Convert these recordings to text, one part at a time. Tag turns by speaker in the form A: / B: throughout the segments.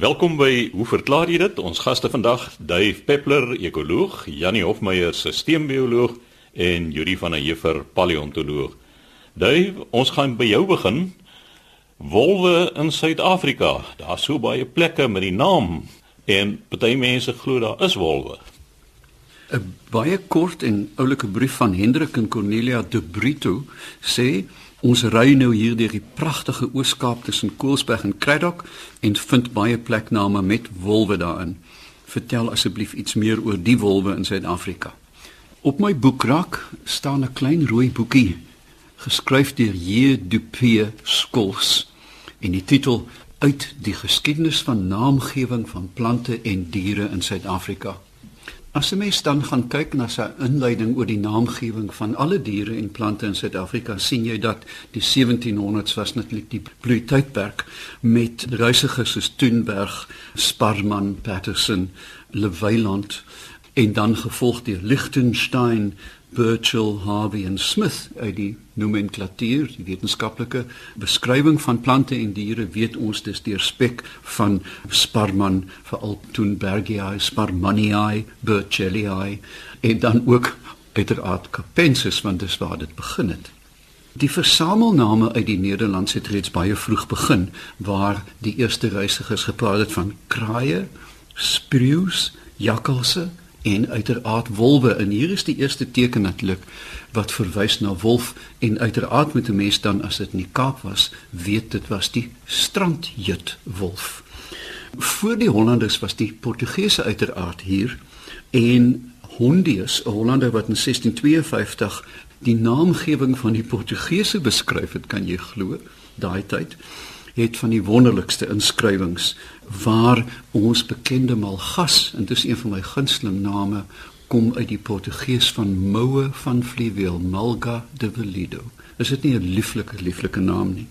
A: Welkom by Hoe verklaar jy dit? Ons gaste vandag, Dave Peppler, ekoloog, Janie Hofmeyer, sisteembioloog en Juri van der Heever, paleontoloog. Dave, ons gaan by jou begin. Wolwe in Suid-Afrika. Daar's so baie plekke met die naam en party mense glo daar is wolwe.
B: 'n Baie kort en oulike brief van Hendrik en Cornelia de Brito sê Ons ry nou hier deur die pragtige Oos-Kaap tussen Koelsberg en Kruidok en vind baie plekname met wolwe daarin. Vertel asseblief iets meer oor die wolwe in Suid-Afrika. Op my boekrak staan 'n klein rooi boekie geskryf deur J. Dupee Skols en die titel Uit die geskiedenis van naamgewing van plante en diere in Suid-Afrika. As 'n mens dan gaan kyk na sy inleiding oor die naamgewing van alle diere en plante in Suid-Afrika, sien jy dat die 1700s was natuurlik die bloeitydperk met ruisigers soos Thunberg, Sparman, Patterson, Leweiland en dan gevolg deur Lichtenstein, Burchell, Harvey en Smith uit die nomenklatuur, die wetenskaplike beskrywing van plante en diere weet ons dis deur spek van Sparman vir Altoonbergii, Sparmanii, Burchellii en dan ook uiteraard Capensis want dis waar dit begin het. Die versamelname uit die Nederlandse het reeds baie vroeg begin waar die eerste reisigers gepraat het van kraaie, spreeus, jakkalse en uiteraard wolwe. En hier is die eerste teken natuurlik wat verwys na wolf. En uiteraard met 'n mens dan as dit in die Kaap was weet dit was die strandjut wolf. Voor die Hollanders was die Portugese uiteraard hier. En Hondius 'n Hollander wat in 1652 die naamgewing van die Portugese beskryf het kan jy glo daai tyd het van die wonderlikste inskrywings waar ons bekende Malgas en dit is een van my gunsteling name kom uit die Portugees van Moue van Vlieweel Malga de Velido. Is dit nie 'n lieflike lieflike naam nie?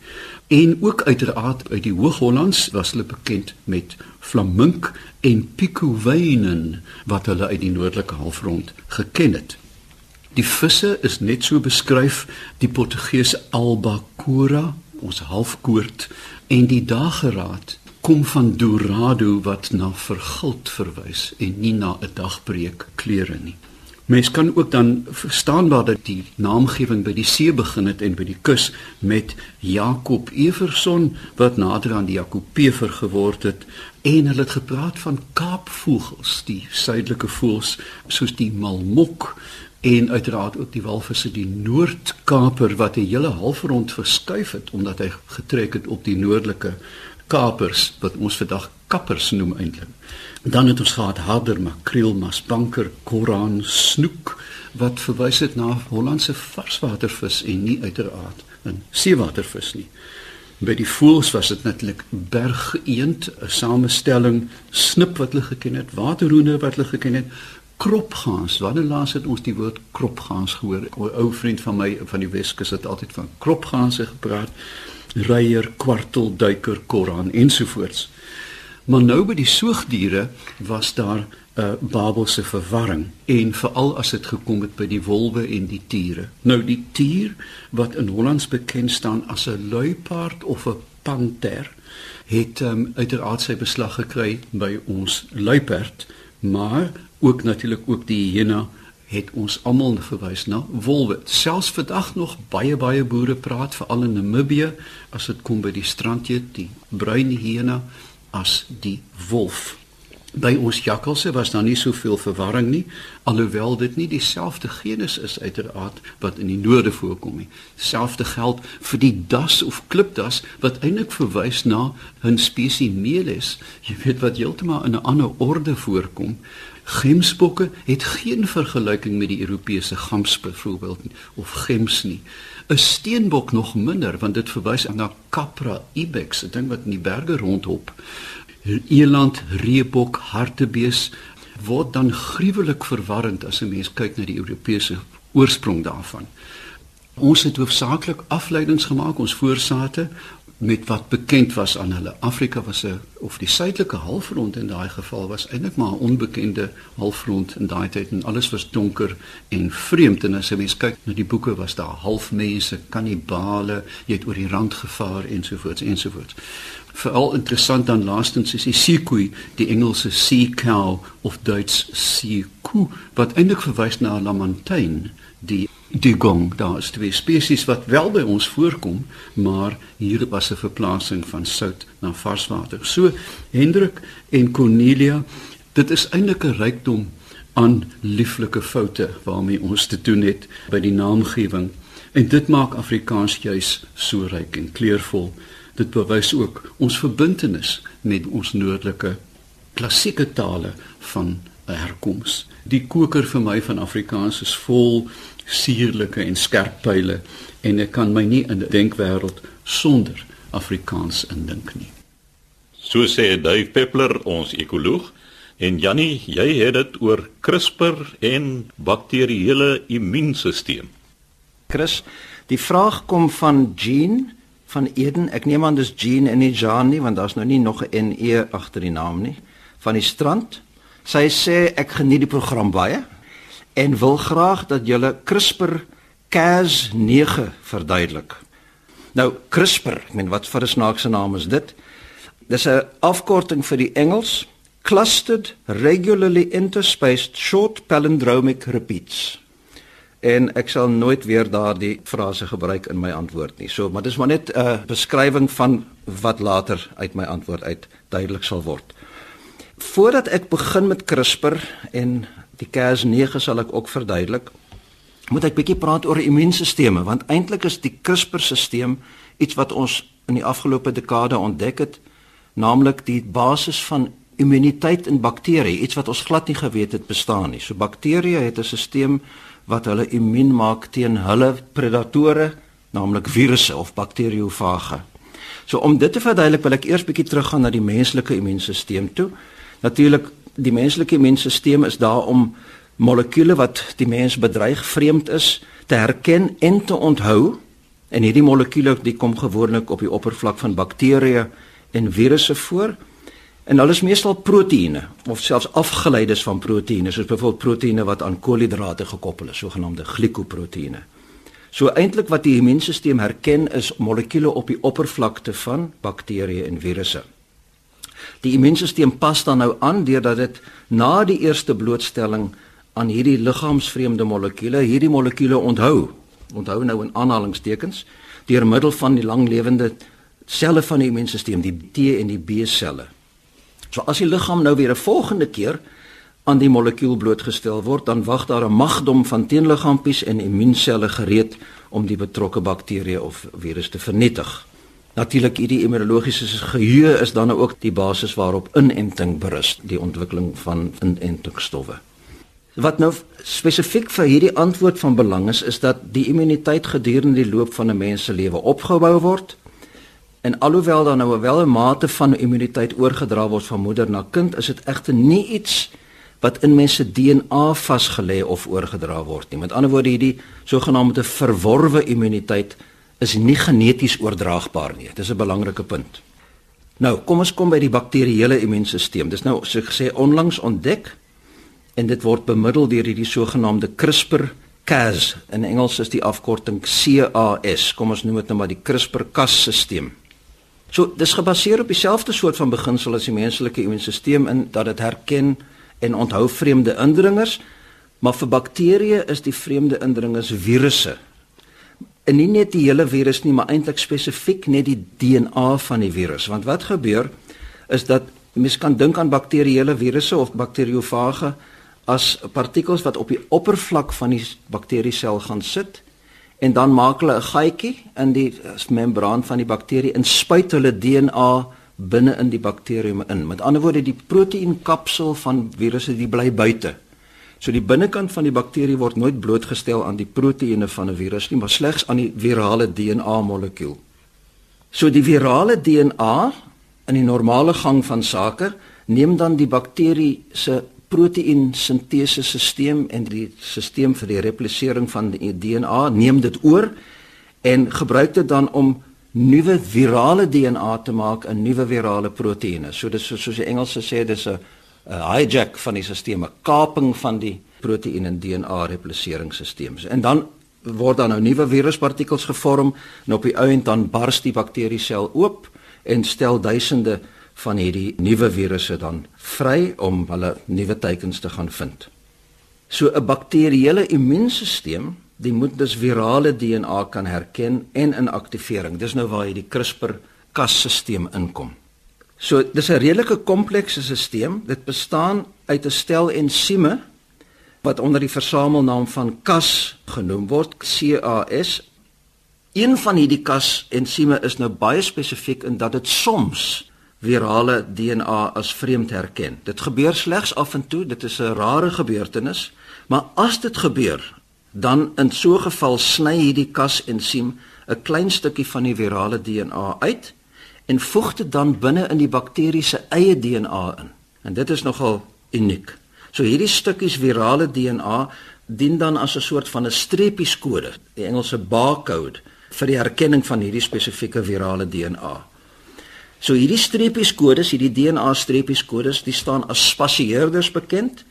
B: En ook uiteraard uit die Hoog-Hollands was hulle bekend met flamink en picowynen wat hulle uit die noordelike halfrond geken het. Die visse is net so beskryf die Portugese albacora ons halfkoort en die dageraad kom van dorado wat na verguld verwys en nie na 'n dagbreek kleure nie. Mens kan ook dan verstaan waar dat die naamgewing by die see begin het en by die kus met Jakob Everson wat nader aan die Jakobever geword het en hulle het gepraat van kaapvoëls, die suidelike voëls soos die malmok en uiteraard ook die walvisse die Noord-Kaper wat 'n hele halfrond verskuif het omdat hy getrek het op die noordelike kapers wat ons vandag kappers noem eintlik. Dan het ons gehad harder makreel, masbanker, koran, snoek wat verwys het na Hollandse varswatervis en nie uiteraard 'n seewatervis nie. By die voëls was dit netlik bergeend, 'n samestelling snip wat hulle geken het, waterhoender wat hulle geken het, kropgaans. Wanneer laas het ons die woord kropgaans gehoor? 'n Ou vriend van my van die Weskus het altyd van kropgaanse gepraat. Reier, kwartel, duiker, koran ensovoorts. Maar nou by die soogdiere was daar 'n uh, Babelse verwarring en veral as dit gekom het by die wolwe en die tiere. Nou die tier wat in Hollands bekend staan as 'n luipaard of 'n panter het um, uiteraard sy beslag gekry by ons luiperd, maar ook natuurlik ook die hyena het ons almal verwys na wolwe. Selfs vandag nog baie baie boere praat veral in Namibië as dit kom by die strandjie, die bruin hyena as die wolf. By ons jakkalse was daar nie soveel verwarring nie, alhoewel dit nie dieselfde genus is uiteraard wat in die noorde voorkom nie. Selfde geld vir die das of klipdas wat eintlik verwys na 'n spesies meeles, jy weet wat heeltemal in 'n ander orde voorkom. Gemsbokke het geen vergelyking met die Europese gams byvoorbeeld of gems nie. 'n Steenbok nog minder want dit verwys na Capra ibex, 'n ding wat in die berge rondhop. Eland, reebok, hartebees word dan gruwelik verwarrend as 'n mens kyk na die Europese oorsprong daarvan. Ons het hoofsaaklik afleidings gemaak ons voorsate met wat bekend was aan hulle. Afrika was 'n of die suidelike halfrond in daai geval was eintlik maar 'n onbekende halfrond in daai tyd en alles was donker en vreemd en as jy mens kyk na die boeke was daar halfmense, kannibale, jy het oor die rand gevaar ensovoorts ensovoorts. Veral interessant dan laastens is die seekoei, die Engelse sea cow of Duits sea koe wat eintlik verwys na 'n lamantyn, die dugong. Daar is twee spesies wat wel by ons voorkom, maar hier was 'n verplasing van sout na varswater. So Hendrik en Cornelia, dit is eintlik 'n rykdom aan lieflike foute waarmee ons te doen het by die naamgewing. En dit maak Afrikaans juis so ryk en kleurvol. Dit bewys ook ons verbintenis met ons noordelike klassieke tale van herkoms. Die koker vir my van Afrikaans is vol suurlike en skerp pile en ek kan my nie in 'n denkwêreld sonder Afrikaans indink nie.
A: So sê Dave Peppler, ons ekoloog, en Jannie, jy het dit oor CRISPR en bakterieële immuunstelsel.
C: Chris, die vraag kom van Jean van Eden. Ek neem aan dis Jean en nie Jean nie, want daar's nou nie nog 'n NE agter die naam nie. Van die strand. Sy sê ek geniet die program baie en wil graag dat julle CRISPR Cas9 verduidelik. Nou CRISPR, ek meen wat vir 'n snaakse naam is dit? Dis 'n afkorting vir die Engels Clustered Regularly Interspaced Short Palindromic Repeats. En ek sal nooit weer daardie frase gebruik in my antwoord nie. So, maar dis maar net 'n beskrywing van wat later uit my antwoord uit duidelik sal word. Voordat ek begin met CRISPR en die Cas9 sal ek ook verduidelik. Moet ek bietjie praat oor immuunstelsels want eintlik is die CRISPR-stelsel iets wat ons in die afgelope dekade ontdek het, naamlik die basis van immuniteit in bakterieë, iets wat ons glad nie geweet het bestaan nie. So bakterieë het 'n stelsel wat hulle immuun maak teen hulle predatore, naamlik virusse of bakteriofage. So om dit te verduidelik, wil ek eers bietjie teruggaan na die menslike immuunstelsel toe. Natuurlik die menslike immuunstelsel is daar om molekules wat die mens bedreig vreemd is te herken en te onthou. En hierdie molekules die kom gewoonlik op die oppervlak van bakterieë en virusse voor. En hulle is meestal proteïene of selfs afgeleides van proteïene soos byvoorbeeld proteïene wat aan koolhidrate gekoppel is sogenaamde glikoproteïene so eintlik wat die immuunstelsel herken is molekules op die oppervlakte van bakterieë en virusse Die immuunstelsel pas dan nou aan deurdat dit na die eerste blootstelling aan hierdie liggaamsvreemde molekules, hierdie molekules onthou. Onthou nou in aanhalingstekens deur middel van die langlewende selle van die immuunstelsel, die T en die B selle. So as die liggaam nou weer 'n volgende keer aan die molekuul blootgestel word, dan wag daar 'n magdom van teenliggaampies en immuunselle gereed om die betrokke bakterie of virus te vernietig. Natuurlik hierdie immunologiese geheue is dan ook die basis waarop inenting berus, die ontwikkeling van inentingsstowwe. Wat nou spesifiek vir hierdie antwoord van belang is, is dat die immuniteit gedurende die loop van 'n mens se lewe opgebou word. En alhoewel daar nou wel 'n mate van immuniteit oorgedra word van moeder na kind, is dit egter nie iets wat in mense DNA vasgelê of oorgedra word nie. Met ander woorde, hierdie sogenaamde verworwe immuniteit is nie geneties oordraagbaar nie. Dit is 'n belangrike punt. Nou, kom ons kom by die bakterieële immuunstelsel. Dis nou so gesê onlangs ontdek en dit word bemiddel deur hierdie sogenaamde CRISPR-Cas. In Engels is die afkorting CAS. Kom ons noem dit nou maar die CRISPR-Cas-stelsel. So, dis gebaseer op dieselfde soort van beginsel as die menslike immuunstelsel in dat dit herken en onthou vreemde indringers, maar vir bakterieë is die vreemde indringers virusse en nie net die hele virus nie, maar eintlik spesifiek net die DNA van die virus. Want wat gebeur is dat mens kan dink aan bakterieële virusse of bakteriofage as partikels wat op die oppervlak van die bakteriesel gaan sit en dan maak hulle 'n gaatjie in die membraan van die bakterie en spuit hulle DNA binne in die bakterium in. Met ander woorde, die proteïenkapsel van virusse die bly buite. So die binnekant van die bakterie word nooit blootgestel aan die proteïene van 'n virus nie, maar slegs aan die virale DNA molekuul. So die virale DNA in die normale gang van sake neem dan die bakterie se proteïen sintese stelsel en die stelsel vir die replisering van die DNA neem dit oor en gebruik dit dan om nuwe virale DNA te maak in nuwe virale proteïene. So dis soos die Engelse sê dis 'n hijack van die stelsel, 'n kaping van die proteïen en DNA repliseringsstelsels. En dan word dan nou nuwe viruspartikels gevorm en op die ou end dan bars die bakteriesel oop en stel duisende van hierdie nuwe virusse dan vry om hulle nuwe teikens te gaan vind. So 'n bakterieële immuunstelsel die moet dus virale DNA kan herken en in aktivering. Dis nou waar hierdie CRISPR-Cas-stelsel inkom. So dis 'n redelike komplekse stelsel. Dit bestaan uit 'n stel ensieme wat onder die versamelnaam van Cas genoem word, CAS. Een van hierdie Cas-ensieme is nou baie spesifiek in dat dit soms virale DNA as vreemd herken. Dit gebeur slegs af en toe, dit is 'n rare gebeurtenis, maar as dit gebeur, dan in so 'n geval sny hierdie Cas-ensiem 'n klein stukkie van die virale DNA uit en voeg dit dan binne in die bakterie se eie DNA in. En dit is nogal uniek. So hierdie stukkies virale DNA dien dan as 'n soort van 'n streepieskode, die Engelse barcode vir die herkenning van hierdie spesifieke virale DNA. So hierdie streepieskodes, hierdie DNA streepieskodes, die staan as spasieerders bekend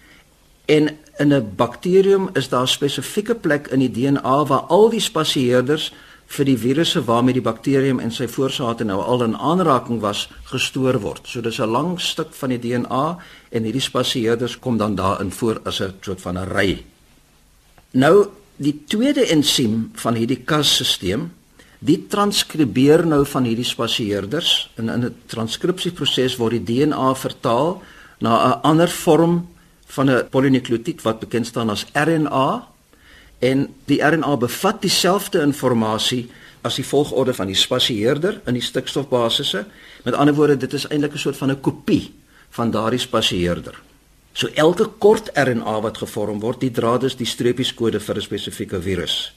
C: en in 'n bakterium is daar 'n spesifieke plek in die DNA waar al die spasieerders vir die virusse waarmee die bakterium en sy voorsate nou al in aanraking was gestoor word. So dis 'n lang stuk van die DNA en hierdie spasieerders kom dan daarin voor as 'n soort van 'n ry. Nou die tweede ensiem van hierdie Cas-stelsel, die transkribeer nou van hierdie spasieerders en in 'n transkripsieproses word die DNA vertaal na 'n ander vorm van 'n polinukleotied wat bekend staan as RNA en die RNA bevat dieselfde inligting as die volgorde van die spasieerder in die stikstofbasisse. Met ander woorde, dit is eintlik 'n soort van 'n kopie van daardie spasieerder. So elke kort RNA wat gevorm word, dit dra dus die streepieskode vir 'n spesifieke virus.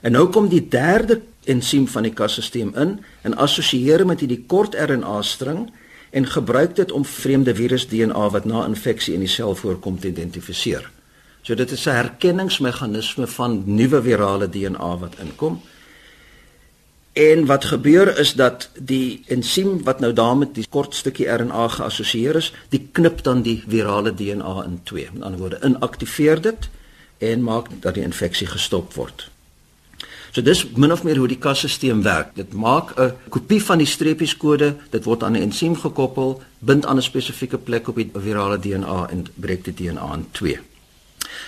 C: En nou kom die derde ensiem van die Cas-stelsel in en assosieer met hierdie kort RNA string en gebruik dit om vreemde virus DNA wat na infeksie in die sel voorkom te identifiseer. So dit is 'n herkenningsmeganisme van nuwe virale DNA wat inkom. En wat gebeur is dat die ensiem wat nou daarmee die kort stukkie RNA geassosieer is, die knip dan die virale DNA in twee. Met ander woorde, inaktiveer dit en maak dat die infeksie gestop word. So dis min of meer hoe die Cas-stelsel werk. Dit maak 'n kopie van die streepieskode, dit word aan 'n ensiem gekoppel, bind aan 'n spesifieke plek op die virale DNA en breek die DNA in twee.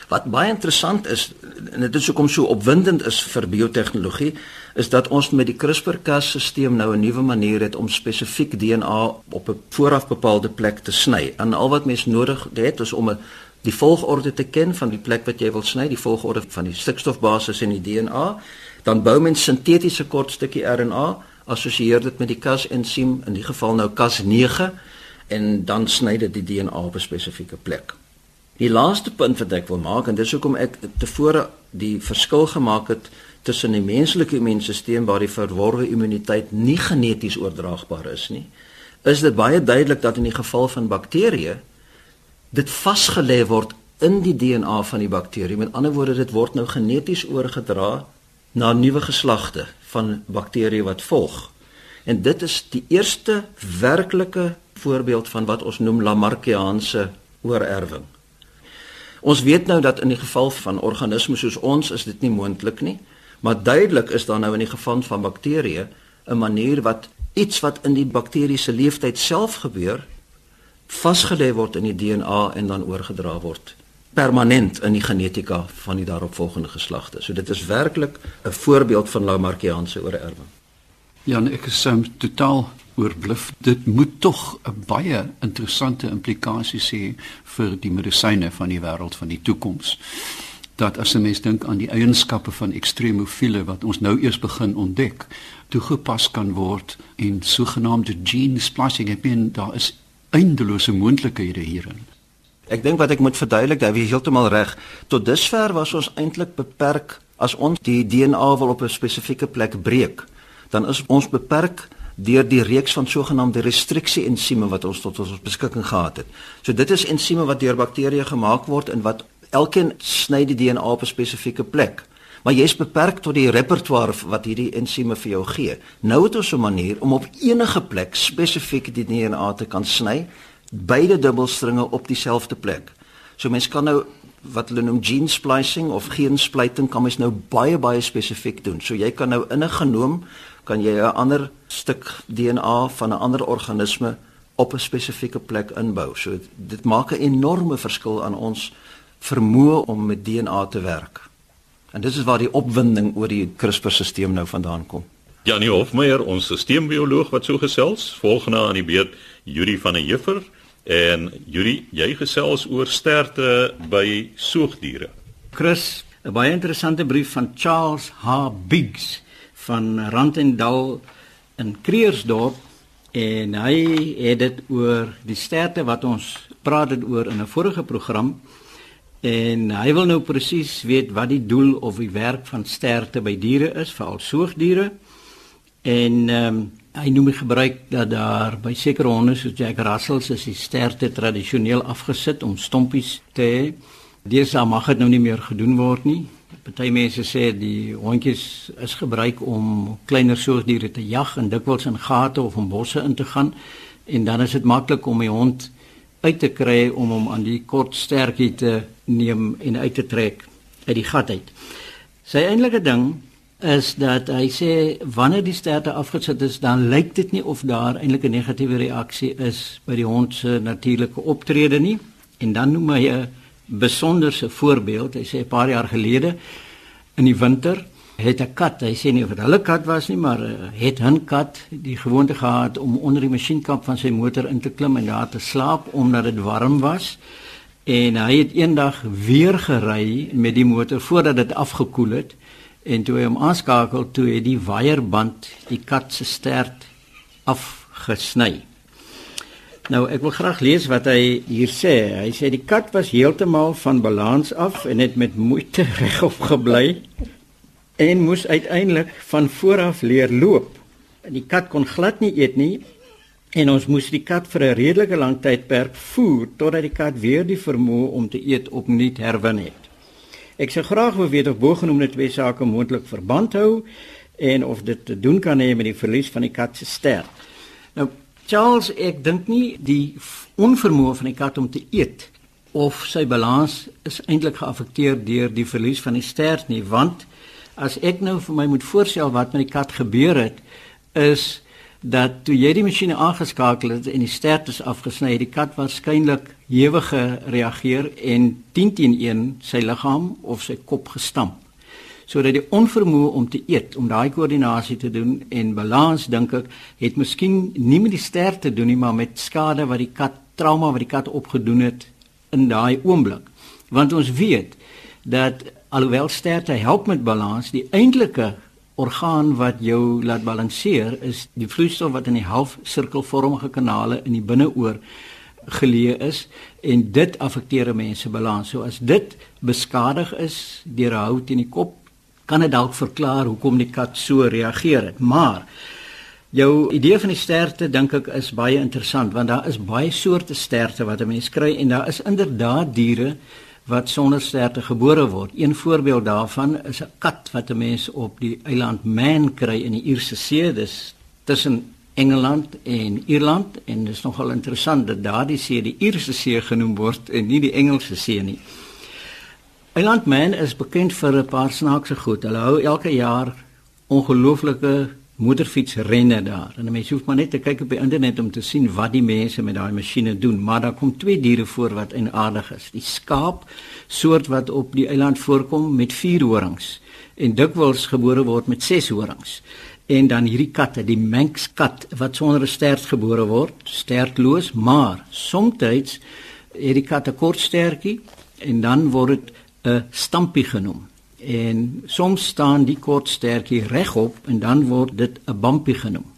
C: Wat baie interessant is en dit is hoekom so opwindend is vir biotehnologie, is dat ons met die CRISPR-Cas-stelsel nou 'n nuwe manier het om spesifiek DNA op 'n vooraf bepaalde plek te sny. En al wat mens nodig het is om 'n die volgorde te ken van die plek wat jy wil sny, die volgorde van die stikstofbasis in die DNA dan bou mens sintetiese kort stukkie RNA, assosieer dit met die Cas-ensiem, in die geval nou Cas9 en dan sny dit die DNA op 'n spesifieke plek. Die laaste punt wat ek wil maak en dis hoekom ek tevore die verskil gemaak het tussen die menslike immuunstelsel waar die verworwe immuniteit nie geneties oordraagbaar is nie, is dit baie duidelik dat in die geval van bakterieë dit vasgelê word in die DNA van die bakterie. Met ander woorde, dit word nou geneties oorgedra na nuwe geslagte van bakterieë wat volg. En dit is die eerste werklike voorbeeld van wat ons noem Lamarckiaanse oorerwing. Ons weet nou dat in die geval van organismes soos ons is dit nie moontlik nie, maar duidelik is daar nou in die geval van bakterieë 'n manier wat iets wat in die bakterie se leeftyd self gebeur vasgelê word in die DNA en dan oorgedra word permanent in die genetika van die daaropvolgende geslagte. So dit is werklik 'n voorbeeld van Lamarckiaanse oorerwing.
B: Ja, ek is um, totaal oorbluf. Dit moet tog 'n baie interessante implikasie hê vir die medisyne van die wêreld van die toekoms. Dat as 'n mens dink aan die eienskappe van ekstremofiele wat ons nou eers begin ontdek, toegepas kan word in sogenaamde gene splicing. Ek meen daar is eindelose moontlikhede hierin.
C: Ek dink wat ek moet verduidelik, jy is heeltemal reg. Tot dusver was ons eintlik beperk as ons die DNA wil op 'n spesifieke plek breek, dan is ons beperk deur die reeks van sogenaamde restriksie-ensieme wat ons tot ons beskikking gehad het. So dit is ensieme wat deur bakterieë gemaak word en wat elkeen sny die DNA op 'n spesifieke plek. maar jy's beperk tot die repertoire wat hierdie ensieme vir jou gee. Nou het ons 'n manier om op enige plek spesifiek die DNA te kan sny, beide dubbelstringe op dieselfde plek. So mens kan nou wat hulle noem gene splicing of gensplyting kan mens nou baie baie spesifiek doen. So jy kan nou in 'n genoom kan jy 'n ander stuk DNA van 'n ander organisme op 'n spesifieke plek inbou. So dit maak 'n enorme verskil aan ons vermoë om met DNA te werk. En dit is waar die opwinding oor die CRISPR-stelsel nou vandaan kom.
A: Janie Hofmeyer, ons stelselbioloog wat so gesels, volgende aan die beurt Yuri van der Heever en Yuri, jy gesels oor sterte by soogdiere.
D: Chris, 'n baie interessante brief van Charles H. Biggs van Randendal in Kreersdorp en hy het dit oor die sterte wat ons praat dit oor in 'n vorige program en hy wil nou presies weet wat die doel of die werk van sterte by diere is veral soogdiere en um, hy noem gebruik dat daar by sekere honde soos Jack Russells is die sterte tradisioneel afgesit om stompies te hê. Dis mag dit nou nie meer gedoen word nie. Party mense sê die hondjies is gebruik om kleiner soogdiere te jag en dikwels in gate of in bosse in te gaan en dan is dit maklik om die hond uit te kry om hom aan die kort stertjie te neem en uit te trek uit die gat uit. Sy eintlike ding is dat hy sê wanneer die sterte afgesit is dan lyk dit nie of daar eintlik 'n negatiewe reaksie is by die hond se natuurlike optrede nie en dan noem hy 'n besonderse voorbeeld. Hy sê 'n paar jaar gelede in die winter het 'n kat, hy sê nie of dit hulle kat was nie, maar uh, het 'n kat die gewoonte gehad om onder die masjienkamp van sy motor in te klim en daar te slaap omdat dit warm was. En hy het eendag weer gery met die motor voordat dit afgekoel het en toe hy hom aanskakel toe het die waierband die kat se stert afgesny. Nou ek wil graag lees wat hy hier sê. Hy sê die kat was heeltemal van balans af en het met moeite regop gebly en moes uiteindelik van voor af leer loop. Die kat kon glad nie eet nie en ons moes die kat vir 'n redelike lang tydperk voer totdat die kat weer die vermoë om te eet opnuut herwin het. Ek sou graag wou weet of bogenoemde twee sake moontlik verband hou en of dit te doen kan hê met die verlies van die kat se stert. Charles, ek dink nie die onvermoë van die kat om te eet of sy balans is eintlik geaffekteer deur die verlies van die stert nie, want as ek nou vir my moet voorstel wat met die kat gebeur het, is dat toe jy die masjiene aangeskakel het en die stert is afgesny, het die kat waarskynlik hewig gereageer en 10 teen 1 sy liggaam of sy kop gestamp sodat die onvermoë om te eet, om daai koördinasie te doen en balans dink ek het miskien nie met die ster te doen nie, maar met skade wat die kat trauma wat die kat opgedoen het in daai oomblik. Want ons weet dat alhoewel sterte help met balans, die eintlike orgaan wat jou laat balanseer is die vloeistof wat in die halfsirkelvormige kanale in die binneoor geleë is en dit affekteer mense balans. So as dit beskadig is deur 'n hout in die kop kan dit dalk verklaar hoekom die kat so reageer het. Maar jou idee van die sterte dink ek is baie interessant want daar is baie soorte sterte wat 'n mens kry en daar is inderdaad diere wat sonder sterte gebore word. Een voorbeeld daarvan is 'n kat wat 'n mens op die eiland Man kry in die Ierse See, dis tussen Engeland en Ierland en dit is nogal interessant dat daardie see die Ierse See genoem word en nie die Engelse See nie. Eilandman is bekend vir 'n paar snaakse goed. Hulle hou elke jaar ongelooflike motorfietsrenne daar. En mense hoef maar net te kyk op die internet om te sien wat die mense met daai masjiene doen. Maar daar kom twee diere voor wat eienaardig is. Die skaap soort wat op die eiland voorkom met 4 horings en dikwels gebore word met 6 horings. En dan hierdie katte, die Manx kat wat sonder 'n stert gebore word, stertloos, maar soms het die kat 'n kort stertjie en dan word dit 'n stampie genoem. En soms staan die kort stertjie regop en dan word dit 'n bumpie genoem.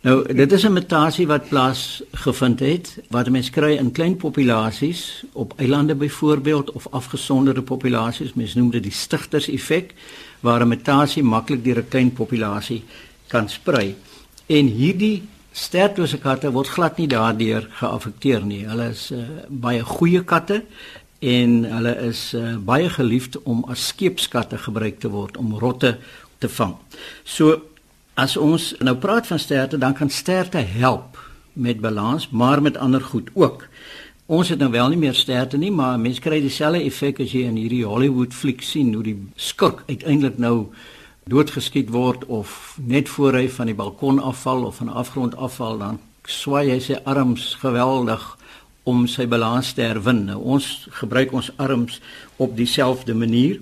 D: Nou, dit is 'n mutasie wat plaasgevind het wat mense kry in klein populasies op eilande byvoorbeeld of afgesonderde populasies. Mense noem dit die stigters effek waar 'n mutasie maklik deur 'n klein populasie kan sprei. En hierdie stertlose katte word glad nie daardeur geaffekteer nie. Hulle is uh, baie goeie katte en hulle is uh, baie geliefd om as skeepskatte gebruik te word om rotte te vang. So as ons nou praat van sterte, dan kan sterte help met balans, maar met ander goed ook. Ons het nou wel nie meer sterte nie, maar mense kry dieselfde effek as jy in hierdie Hollywood fliek sien hoe die skurk uiteindelik nou doodgeskiet word of net voor hy van die balkon afval of van 'n afgrond afval dan swaai hy sy arms geweldig om sy balans te herwin. Nou, ons gebruik ons arms op dieselfde manier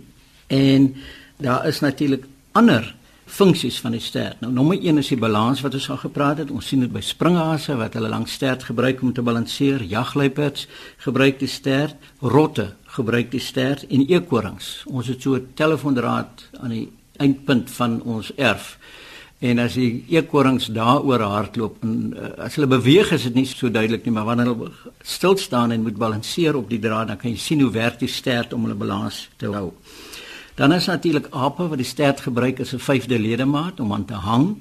D: en daar is natuurlik ander funksies van die stert. Nou nommer 1 is die balans wat ons al gepraat het. Ons sien dit by springhase wat hulle langs stert gebruik om te balanseer. Jagluiperds gebruik die stert, rotte gebruik die stert en eekorings. Ons het so 'n telefoondraad aan die eindpunt van ons erf. En as die eekorings daaroor hardloop en uh, as hulle beweeg is dit nie so duidelik nie, maar wanneer hulle stil staan en moet balanseer op die draad, dan kan jy sien hoe werk die stert om hulle balans te hou. Dan is natuurlik ape wat die stert gebruik as 'n vyfde ledemaat om aan te hang.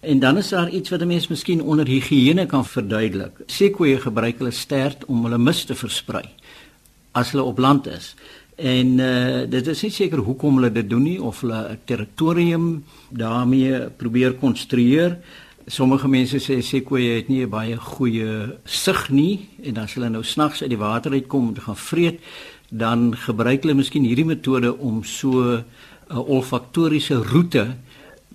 D: En dan is daar iets wat 'n mens miskien onder higiëne kan verduidelik. Sekoe gebruik hulle stert om hulle mis te versprei as hulle op land is. En uh dit is nie seker hoekom hulle dit doen nie of hulle 'n territorium daarmee probeer konstrueer. Sommige mense sê sekoe het nie 'n baie goeie sig nie en as hulle nou snags uit die water uitkom om te gaan vreet, dan gebruik hulle miskien hierdie metode om so 'n olfaktoriese roete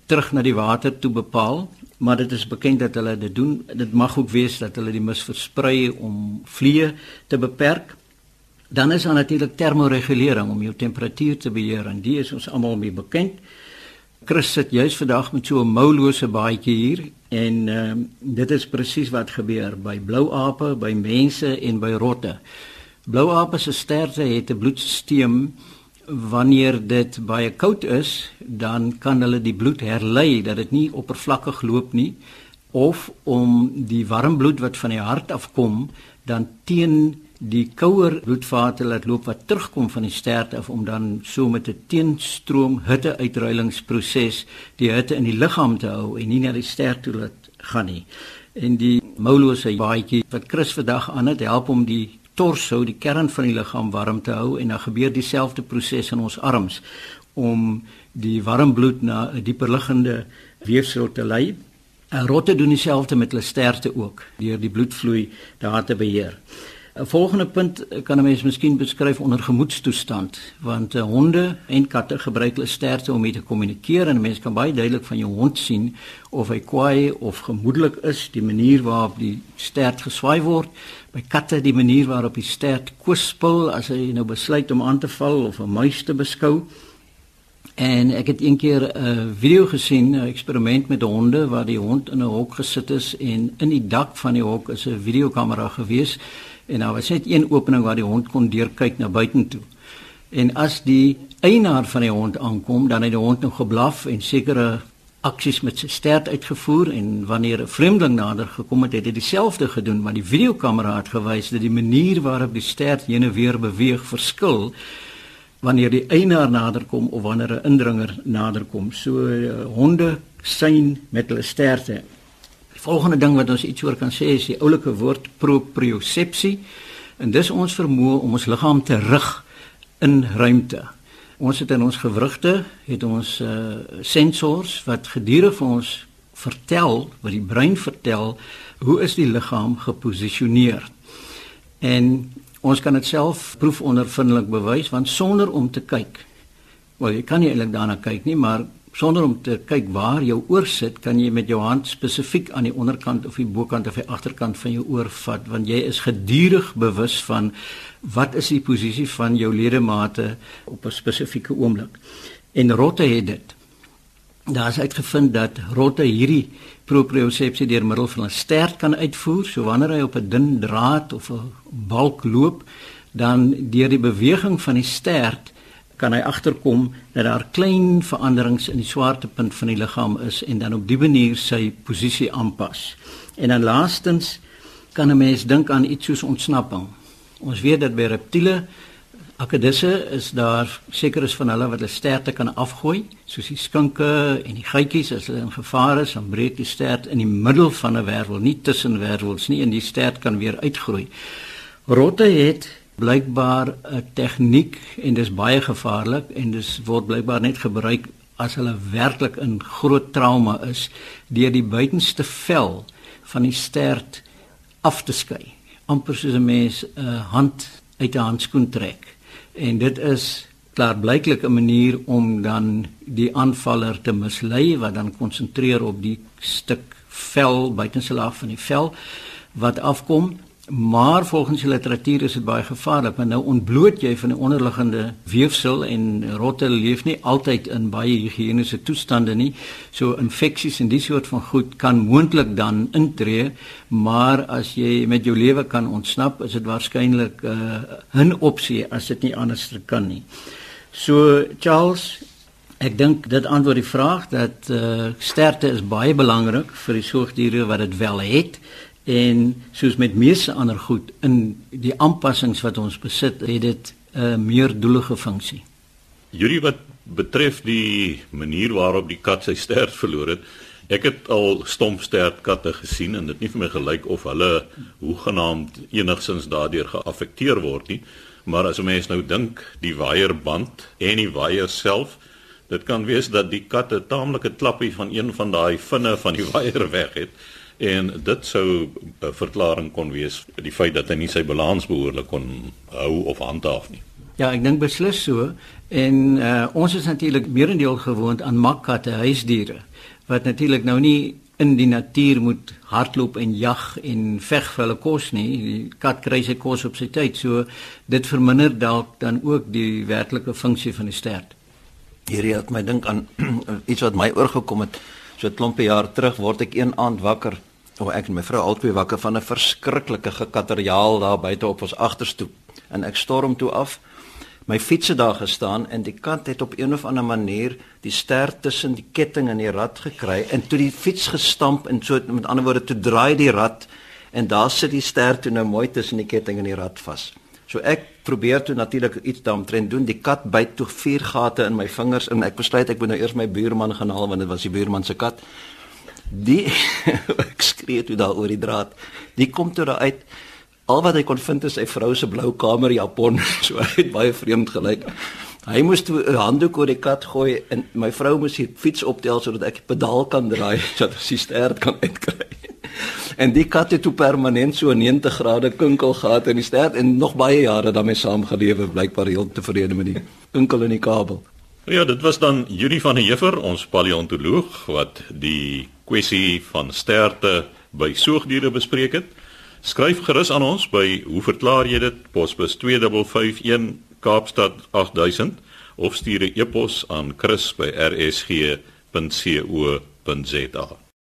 D: terug na die water toe bepaal. Maar dit is bekend dat hulle dit doen. Dit mag ook wees dat hulle die mis versprei om vliee te beperk. Dan is daar natuurlik termoregulering om jou temperatuur te beheer en dit is ons almal mee bekend. Chris sit juis vandag met so 'n moulose baadjie hier en uh, dit is presies wat gebeur by blouape, by mense en by rotte. Blouape se sterte het 'n bloedstelsel wanneer dit baie koud is, dan kan hulle die bloed herlei dat dit nie oppervlakkig loop nie of om die warm bloed wat van die hart afkom dan teen die kouer bloedvate laat loop wat terugkom van die stert af om dan so met 'n teenstroom hitteuitruilingsproses die hitte in die liggaam te hou en nie na die stert toe laat gaan nie. En die moulose baadjie wat Chris vandag aan het help om die torso, die kern van die liggaam warm te hou en dan gebeur dieselfde proses in ons arms om die warm bloed na 'n dieper liggende weefsel te lei. En rotte doen dieselfde met hulle sterte ook deur die bloedvloei daar te beheer. 'n Volgende punt kan 'n mens miskien beskryf onder gemoedstoestand, want uh, honde en katte gebruik hulle sterte om mee te kommunikeer en 'n mens kan baie duidelik van jou hond sien of hy kwaai of gemoedelik is, die manier waarop die stert geswaai word. By katte die manier waarop die stert kwispel as hy nou besluit om aan te val of 'n muis te beskou. En ek het eendag 'n uh, video gesien, 'n eksperiment met honde waar die hond in 'n hok gesit is en in die dak van die hok is 'n videokamera gewees en daar was net een opening waar die hond kon deurkyk na buitentoe. En as die eienaar van die hond aankom, dan het die hond nog geblaf en sekere aksies met sy stert uitgevoer en wanneer 'n vreemdeling nader gekom het, het hy dieselfde gedoen, maar die videokamera het gewys dat die manier waarop die stert heen en weer beweeg verskil wanneer die eienaar naderkom of wanneer 'n indringer naderkom. So uh, honde sien met hulle sterte volgende ding wat ons iets oor kan sê is die oulike woord propriosepsie. En dis ons vermoë om ons liggaam te rig in ruimte. Ons het in ons gewrigte het ons uh sensors wat gedurig vir ons vertel, wat die brein vertel, hoe is die liggaam geposisioneer. En ons kan dit self proefondervindelik bewys want sonder om te kyk. Wel, jy kan nie eintlik daarna kyk nie, maar sonder om te kyk waar jou oor sit, kan jy met jou hand spesifiek aan die onderkant of die bokant of die agterkant van jou oor vat want jy is gedurig bewus van wat is die posisie van jou ledemate op 'n spesifieke oomblik. En rotte het dit. Daar is uitgevind dat rotte hierdie propriosepsie deur middel van 'n stert kan uitvoer, so wanneer hy op 'n dun draad of 'n balk loop, dan deur die beweging van die stert kan hy agterkom dat daar klein veranderings in die swaartepunt van die liggaam is en dan op die manier sy posisie aanpas. En dan laastens kan 'n mens dink aan iets soos ontsnapping. Ons weet dat by reptiele akedisse is daar sekeres van hulle wat hulle sterte kan afgooi, soos die skinke en die geitjies as hulle in gevaar is, dan breek die stert in die middel van 'n wervel, nie tussen wervels nie en die stert kan weer uitgroei. Rotte het blykbaar 'n tegniek en dis baie gevaarlik en dis word blykbaar net gebruik as hulle werklik in groot trauma is deur die buitenste vel van die stert af te skei. Amper soos 'n mens 'n uh, hand uit 'n handskoen trek. En dit is klaarblyklik 'n manier om dan die aanvaller te mislei wat dan konsentreer op die stuk vel buitenste laag van die vel wat afkom maar volgens die literatuur is dit baie gevaarlik want nou ontbloot jy van die onderliggende weefsel en rotte leef nie altyd in baie higiëniese toestande nie. So infeksies en die soort van goed kan moontlik dan intree maar as jy met jou lewe kan ontsnap is dit waarskynlik 'n uh, 'n opsie as dit nie anders kan nie. So Charles Ek dink dit antwoord die vraag dat uh, sterkte is baie belangrik vir die soogdiere wat dit wel het en soos met meeste ander goed in die aanpassings wat ons besit het dit 'n uh, meer doelige funksie.
A: Julie wat betref die manier waarop die kat sy stert verloor het ek het al stomp stert katte gesien en dit nie vir my gelyk of hulle hoegenaamd enigsins daardeur geaffekteer word nie maar as 'n mens nou dink die waierband en die waier self dit kan wees dat die kat 'n taamlike klappie van een van daai vinne van die waier weg het en dit sou 'n verklaring kon wees die feit dat hy nie sy balans behoorlik kon hou of handhaaf nie.
D: Ja, ek dink beslis so en uh, ons is natuurlik meerendeel gewoond aan makkatte huisdiere wat natuurlik nou nie in die natuur moet hardloop en jag en veg vir hulle kos nie. Die kat kry sy kos op sy tyd. So dit verminder dalk dan ook die werklike funksie van die stert.
C: Hierdie het my dink aan iets wat my oorgekom het. So 'n klompie jaar terug word ek een aand wakker Oh, ek en my vrou albei wakker van 'n verskriklike gekateriaal daar buite op ons agterstoep en ek storm toe af. My fiets het daar gestaan en die kat het op een of ander manier die ster tussen die ketting en die rad gekry en toe die fiets gestamp en so met ander woorde toe draai die rad en daar sit die ster toe nou mooi tussen die ketting en die rad vas. So ek probeer toe natuurlik iets daaromtrent doen. Die kat byt toe vier gate in my vingers en ek besluit ek moet nou eers my buurman gaan haal want dit was die buurman se kat die ek skree toe daar oor die draad. Die kom toe daar uit. Al wat hy kon vind is sy vrou se blou kamer japon. So hy het baie vreemd gelyk. Hy moes 'n handdoek oor die kat gooi en my vrou moes die fiets optel sodat ek die pedaal kan draai sodat sy stert kan uitkry. En die kat het toe permanent so 90 grade kinkel gehad in die stert en nog baie jare daarmee saamgelewe, blykbaar heel tevrede met die kinkel in die kabel.
A: Ja, dit was dan Julie van der Heever, ons paleontoloog wat die kwessie van sterte by soogdiere bespreek het. Skryf gerus aan ons by hoe verklaar jy dit posbus 2551 Kaapstad 8000 of stuur 'n e-pos aan chris@rsg.co.za.